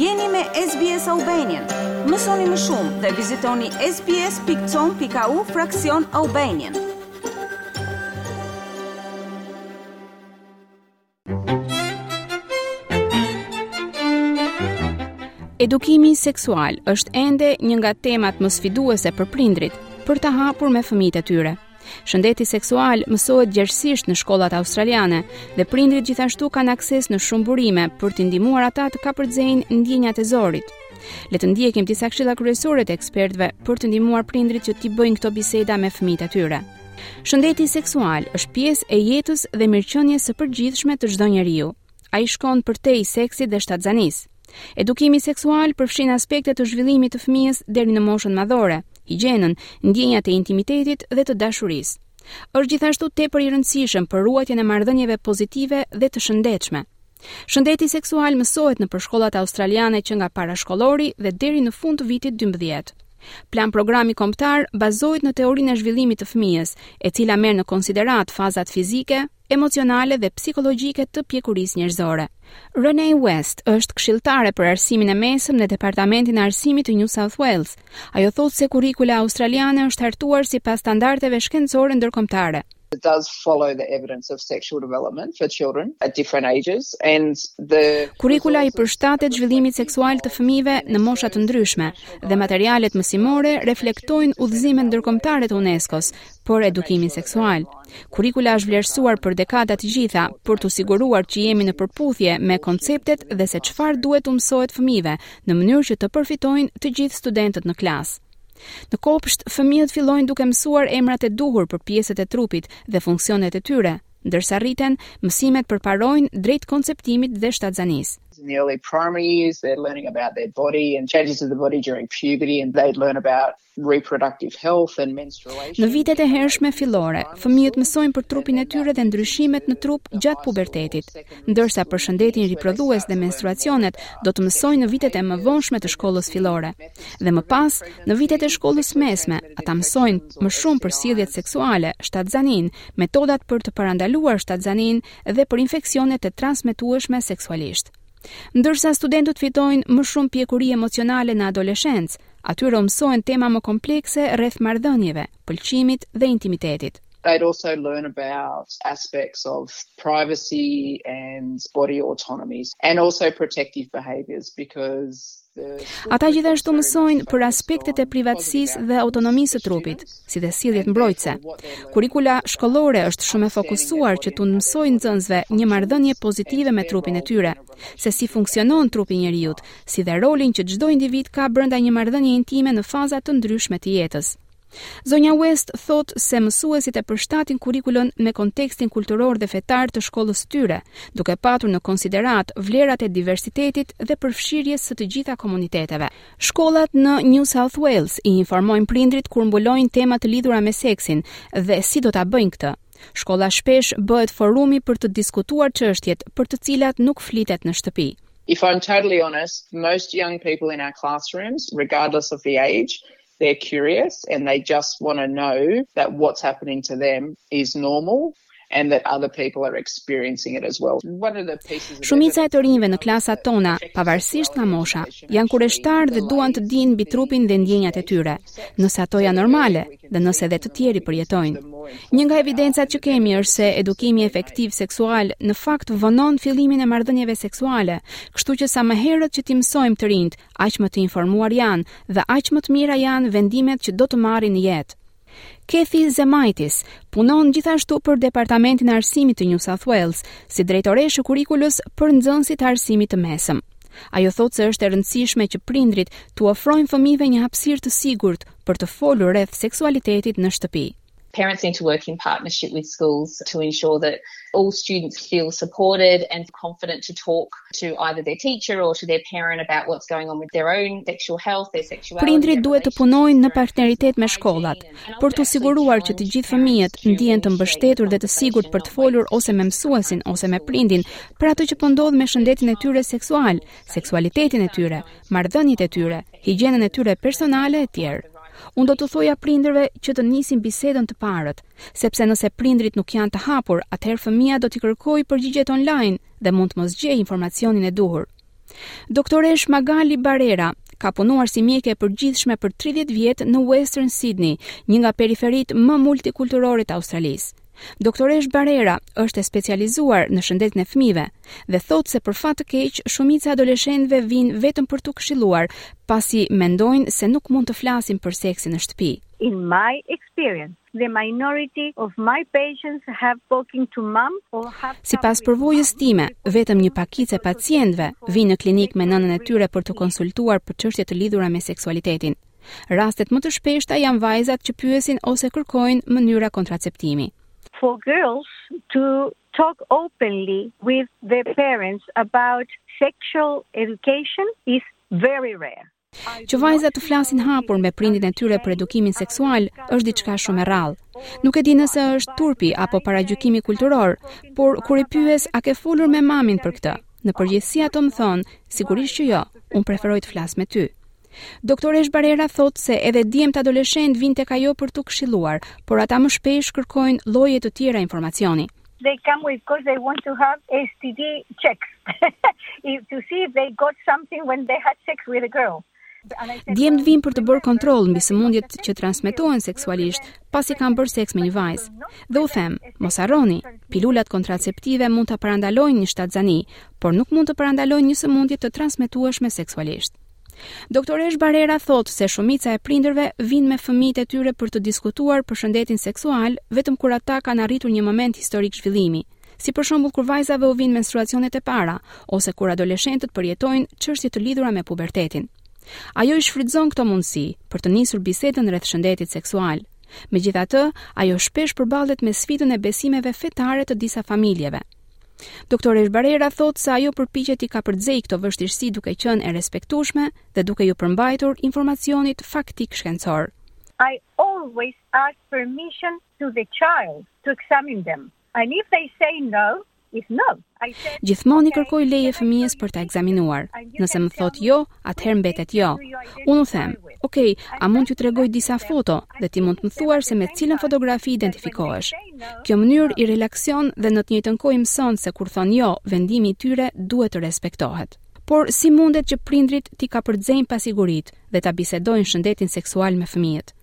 Jeni me SBS Albanian. Mësoni më shumë dhe vizitoni sbs.com.au fraksion Albanian. Edukimi seksual është ende një nga temat më sfiduese për prindërit për ta hapur me fëmijët e tyre. Shëndeti seksual mësohet gjerësisht në shkollat australiane dhe prindërit gjithashtu kanë akses në shumë burime për t'i ndihmuar ata të kapërcejnë ndjenjat e zorit. Le të ndjekim disa këshilla kryesore të ekspertëve për të ndihmuar prindërit që t'i bëjnë këto biseda me fëmijët e tyre. Shëndeti seksual është pjesë e jetës dhe mirëqenies së përgjithshme të çdo njeriu. Ai shkon përtej seksit dhe shtatzanisë. Edukimi seksual përfshin aspekte të zhvillimit të fëmijës deri në moshën madhore, higjienën, ndjenjat e intimitetit dhe të dashurisë. Është gjithashtu tepër i rëndësishëm për ruajtjen e marrëdhënieve pozitive dhe të shëndetshme. Shëndeti seksual mësohet nëpër shkollat australiane që nga parashkollori dhe deri në fund të vitit dymbëdhjetë. Plan-programi kombëtar bazohet në teorinë e zhvillimit të fëmijës, e cila merr në konsideratë fazat fizike, emocionale dhe psikologjike të pjekurisë njerëzore. Renee West është këshilltare për arsimin e mesëm në Departamentin e Arsimit të New South Wales, Ajo thotë se kurrikula australiane është hartuar sipas standardeve shkencore ndërkombëtare. It does follow the evidence of sexual development for children at different ages and the Kurrikula i përshtatet zhvillimit seksual të fëmijëve në mosha të ndryshme dhe materialet mësimore reflektojnë udhëzimet ndërkombëtare të UNESCO-s për edukimin seksual. Kurrikula është vlerësuar për dekada të gjitha për t'u siguruar që jemi në përputhje me konceptet dhe se çfarë duhet t'u mësohet fëmijëve në mënyrë që të përfitojnë të gjithë studentët në klasë. Në kopsht, fëmijët fillojnë duke mësuar emrat e duhur për pjesët e trupit dhe funksionet e tyre, ndërsa rriten, mësimet përparojnë drejt konceptimit dhe shtatzanisë. in the early primary years, they're learning about their body and changes of the body during puberty, and they learn about Në vitet e hershme fillore, fëmijët mësojnë për trupin e tyre dhe ndryshimet në trup gjatë pubertetit, ndërsa për shëndetin riprodhues dhe menstruacionet do të mësojnë në vitet e mëvonshme të shkollës fillore. Dhe më pas, në vitet e shkollës së mesme, ata mësojnë më shumë për sjelljet seksuale, shtatzaninë, metodat për të parandaluar shtatzaninë dhe për infeksionet e transmetueshme seksualisht. Ndërsa studentët fitojnë më shumë pjekuri emocionale në adoleshencë, atyre u mësohen tema më komplekse rreth marrëdhënieve, pëlqimit dhe intimitetit. They'd also learn about aspects of privacy and body autonomy and also protective behaviors because Ata gjithashtu mësojnë për aspektet e privatësisë dhe autonomisë së trupit, si dhe sjelljet mbrojtëse. Kurrikula shkollore është shumë e fokusuar që t'u mësojë nxënësve një marrëdhënie pozitive me trupin e tyre, se si funksionon trupi i njeriut, si dhe rolin që çdo individ ka brenda një marrëdhënie intime në faza të ndryshme të jetës. Zonja West thotë se mësuesit e përshtatin kurrikulën me kontekstin kulturor dhe fetar të shkollës së tyre, duke patur në konsideratë vlerat e diversitetit dhe përfshirjes së të gjitha komuniteteve. Shkollat në New South Wales i informojnë prindërit kur mbulojnë tema të lidhura me seksin dhe si do ta bëjnë këtë. Shkolla shpesh bëhet forumi për të diskutuar çështjet për të cilat nuk flitet në shtëpi. If I'm totally honest, most young people in our classrooms, regardless of the age, They're curious and they just want to know that what's happening to them is normal and that other people are experiencing it as well. One of the pieces of Shumica e të rinjve në klasat tona, pavarësisht nga mosha, janë kureshtarë dhe duan të dinë mbi trupin dhe ndjenjat e tyre, nëse ato janë normale dhe nëse edhe të tjerë i përjetojnë. Një nga evidencat që kemi është se edukimi efektiv seksual në fakt vonon fillimin e marrëdhënieve seksuale, kështu që sa më herët që t'i mësojmë të rinjtë aq më të informuar janë dhe aq më të mira janë vendimet që do të marrin në jetë. Kathy Zemaitis punon gjithashtu për Departamentin e Arsimit të New South Wales si drejtoreshë e kurrikulës për nxënësit e arsimit të mesëm. Ajo thotë se është e rëndësishme që prindërit t'u ofrojnë fëmijëve një hapësirë të sigurt për të folur rreth seksualitetit në shtëpi. Parents need to work in partnership with schools to ensure that all students feel supported and confident to talk to either their teacher or to their parent about what's going on with their own sexual health, their sexuality. Prindërit duhet të punojnë në partneritet me shkollat për të siguruar që të gjithë fëmijët ndihen të mbështetur dhe të sigurt për të folur ose me mësuesin ose me prindin për atë që po ndodh me shëndetin e tyre seksual, seksualitetin e tyre, marrëdhëniet e tyre, higjienën e tyre personale etj. Unë do t'u thoja prindërve që të nisin bisedën të parët, sepse nëse prindërit nuk janë të hapur, atëherë fëmija do t'i kërkojë përgjigjet online dhe mund të mos gjejë informacionin e duhur. Doktoreshë Magali Barrera ka punuar si mjeke e përgjithshme për 30 vjet në Western Sydney, një nga periferitë më multikulturore të Australisë. Doktoreshë Barrera është e specializuar në shëndetin e fëmijëve, dhe thotë se për fat të keq shumica e adoleshentëve vijnë vetëm për t'u këshilluar, pasi mendojnë se nuk mund të flasin për seksin në shtëpi. In my experience, the minority of my patients have spoken to mom or have come. Sipas përvojës time, vetëm një pakicë e pacientëve vijnë në klinikë me nënën e tyre për t'u konsultuar për çështje të lidhura me seksualitetin. Rastet më të shpeshta janë vajzat që pyesin ose kërkojnë mënyra kontraceptimi. For girls to Talk openly with their parents about sexual education is very rare. Që vajzat të flasin hapur me prindërit e tyre për edukimin seksual është diçka shumë e rrallë. Nuk e di nëse është turpi apo paragjykimi kulturor, por kur i pyes a ke folur me mamin për këtë, në përgjithësi ato më thonë, sigurisht që jo, unë preferoj të flas me ty. Doktoreshë Barrera thotë se edhe djemtë adoleshentë vijnë tek ajo për t'u këshilluar, por ata më shpesh kërkojnë lloje të tjera informacioni. they come with because they want to have STD checks to see if they got something when they had sex with a girl. Djemtë vijnë për të bërë kontroll mbi sëmundjet që transmetohen seksualisht pasi kanë bërë seks me një vajzë. Dhe u them, mos harroni, pilulat kontraceptive mund ta parandalojnë një shtatzani, por nuk mund të parandalojnë një sëmundje të transmetueshme seksualisht. Doktoreshë Barrera thotë se shumica e prindërve vijnë me fëmijët e tyre për të diskutuar për shëndetin seksual vetëm kur ata kanë arritur një moment historik zhvillimi, si për shembull kur vajzave u vijnë menstruacionet e para ose kur adoleshentët përjetojnë çështje të lidhura me pubertetin. Ajo i shfrytëzon këto mundësi për të nisur bisedën rreth shëndetit seksual. Megjithatë, ajo shpesh përballet me sfidën e besimeve fetare të disa familjeve. Doktoreshë Barrera thotë se ajo përpiqet t'i kapërcejë këto vështirësi duke qenë e respektueshme dhe duke iu përmbajtur informacionit faktik shkencor. I always ask permission to the child to examine them and if they say no, Gjithmonë i kërkoj leje fëmijës për ta ekzaminuar. Nëse më thotë jo, atëherë mbetet jo. Unë u them, ok, a mund t'ju tregoj disa foto dhe ti mund të më thuash se me cilën fotografi identifikohesh. Kjo mënyrë i relakson dhe në të njëjtën kohë i mëson se kur thonë jo, vendimi i tyre duhet të respektohet. Por si mundet që prindrit t'i kapërcejnë pasiguritë dhe ta bisedojnë shëndetin seksual me fëmijët?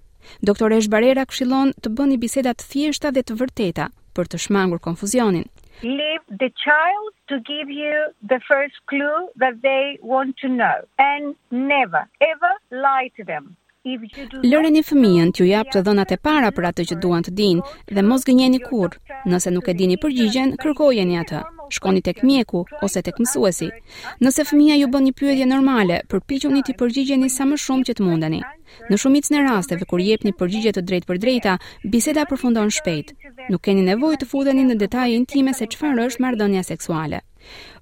Doktoreshë Barrera këshillon të bëni biseda të thjeshta dhe të vërteta, për të shmangur konfuzionin. Leave the child to give you the first clue that they want to know and never ever lie to them. Lëreni fëmijën t'ju japë të dhënat e para për atë që duan të dinë dhe mos gënjeni kurrë. Nëse nuk e dini përgjigjen, kërkojeni atë. Shkoni tek mjeku ose tek mësuesi. Nëse fëmija ju bën një pyetje normale, përpiquni t'i përgjigjeni sa më shumë që të mundeni. Në shumicën e rasteve kur jepni përgjigje të drejtpërdrejta, biseda përfundon shpejt. Nuk keni nevojë të futeni në detaje intime se çfarë është marrëdhënia seksuale.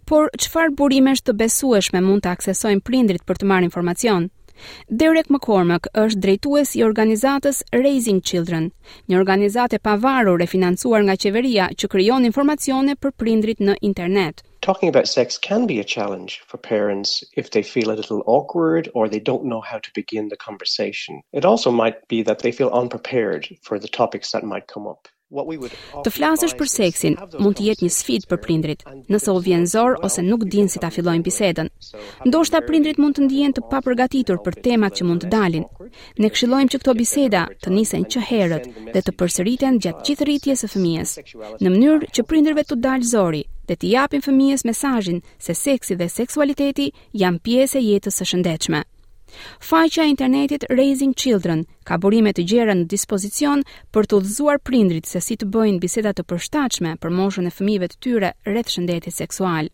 Por çfarë burimesh të besueshme mund të aksesojnë prindrit për të marrë informacion? Derek McCormack është drejtues i organizatës Raising Children, një organizatë e pavarur e financuar nga qeveria që krijon informacione për prindrit në internet. Talking about sex can be a challenge for parents if they feel a little awkward or they don't know how to begin the conversation. It also might be that they feel unprepared for the topics that might come up. Të flasësh për seksin mund të jetë një sfidë për prindërit, nëse u vjen zor ose nuk dinë si ta fillojnë bisedën. Ndoshta prindërit mund të ndihen të papërgatitur për temat që mund të dalin. Ne këshillojmë që këto biseda të nisen që herët dhe të përsëriten gjatë gjithë rritjes së fëmijës, në mënyrë që prindërve t'u dalë zori dhe t'i japin fëmijës mesazhin se seksi dhe seksualiteti janë pjesë e jetës së shëndetshme. Faqja e internetit Raising Children ka burime të gjera në dispozicion për të udhëzuar prindërit se si të bëjnë biseda të përshtatshme për moshën e fëmijëve të tyre rreth shëndetit seksual.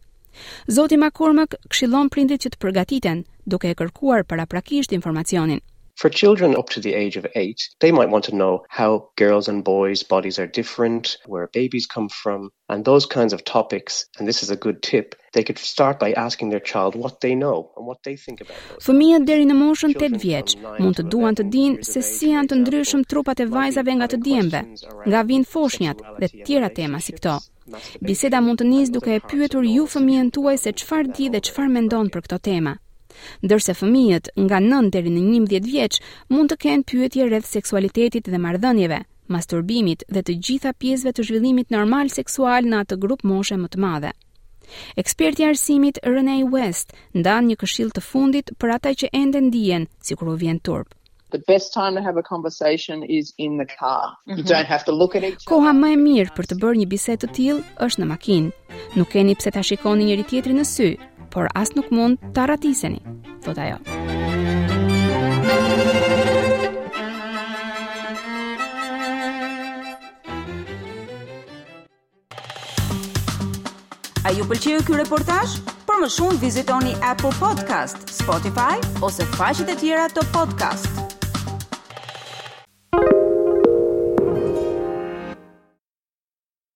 Zoti McCormack këshillon prindërit që të përgatiten, duke e kërkuar paraprakisht informacionin. For children up to the age of eight, they might want to know how girls and boys bodies are different, where babies come from, and those kinds of topics, and this is a good tip, they could start by asking their child what they know and what they think about those. Fëmijët deri në moshën 8 vjeç mund të duan të dinë se si janë të ndryshëm trupat e vajzave nga të djemve, nga vijnë foshnjat dhe të tjera tema si këto. Biseda mund të nisë duke e pyetur ju fëmijën tuaj se çfarë di dhe çfarë mendon për këto tema. Ndërse fëmijët nga 9 deri në 11 vjeç mund të kenë pyetje rreth seksualitetit dhe marrëdhënieve, masturbimit dhe të gjitha pjesëve të zhvillimit normal seksual në atë grup moshe më të madhe. Eksperti i arsimit Renee West ndan një këshillë të fundit për ata që ende ndihen sikur u vjen turp. Koha më e mirë për të bërë një bisedë të tillë është në makinë. Nuk keni pse ta shikoni njëri-tjetrin në sy, por as nuk mund të arratiseni, thotë ajo. A ju pëlqeu ky reportazh? Për më shumë vizitoni Apple Podcast, Spotify ose faqet e tjera të podcast.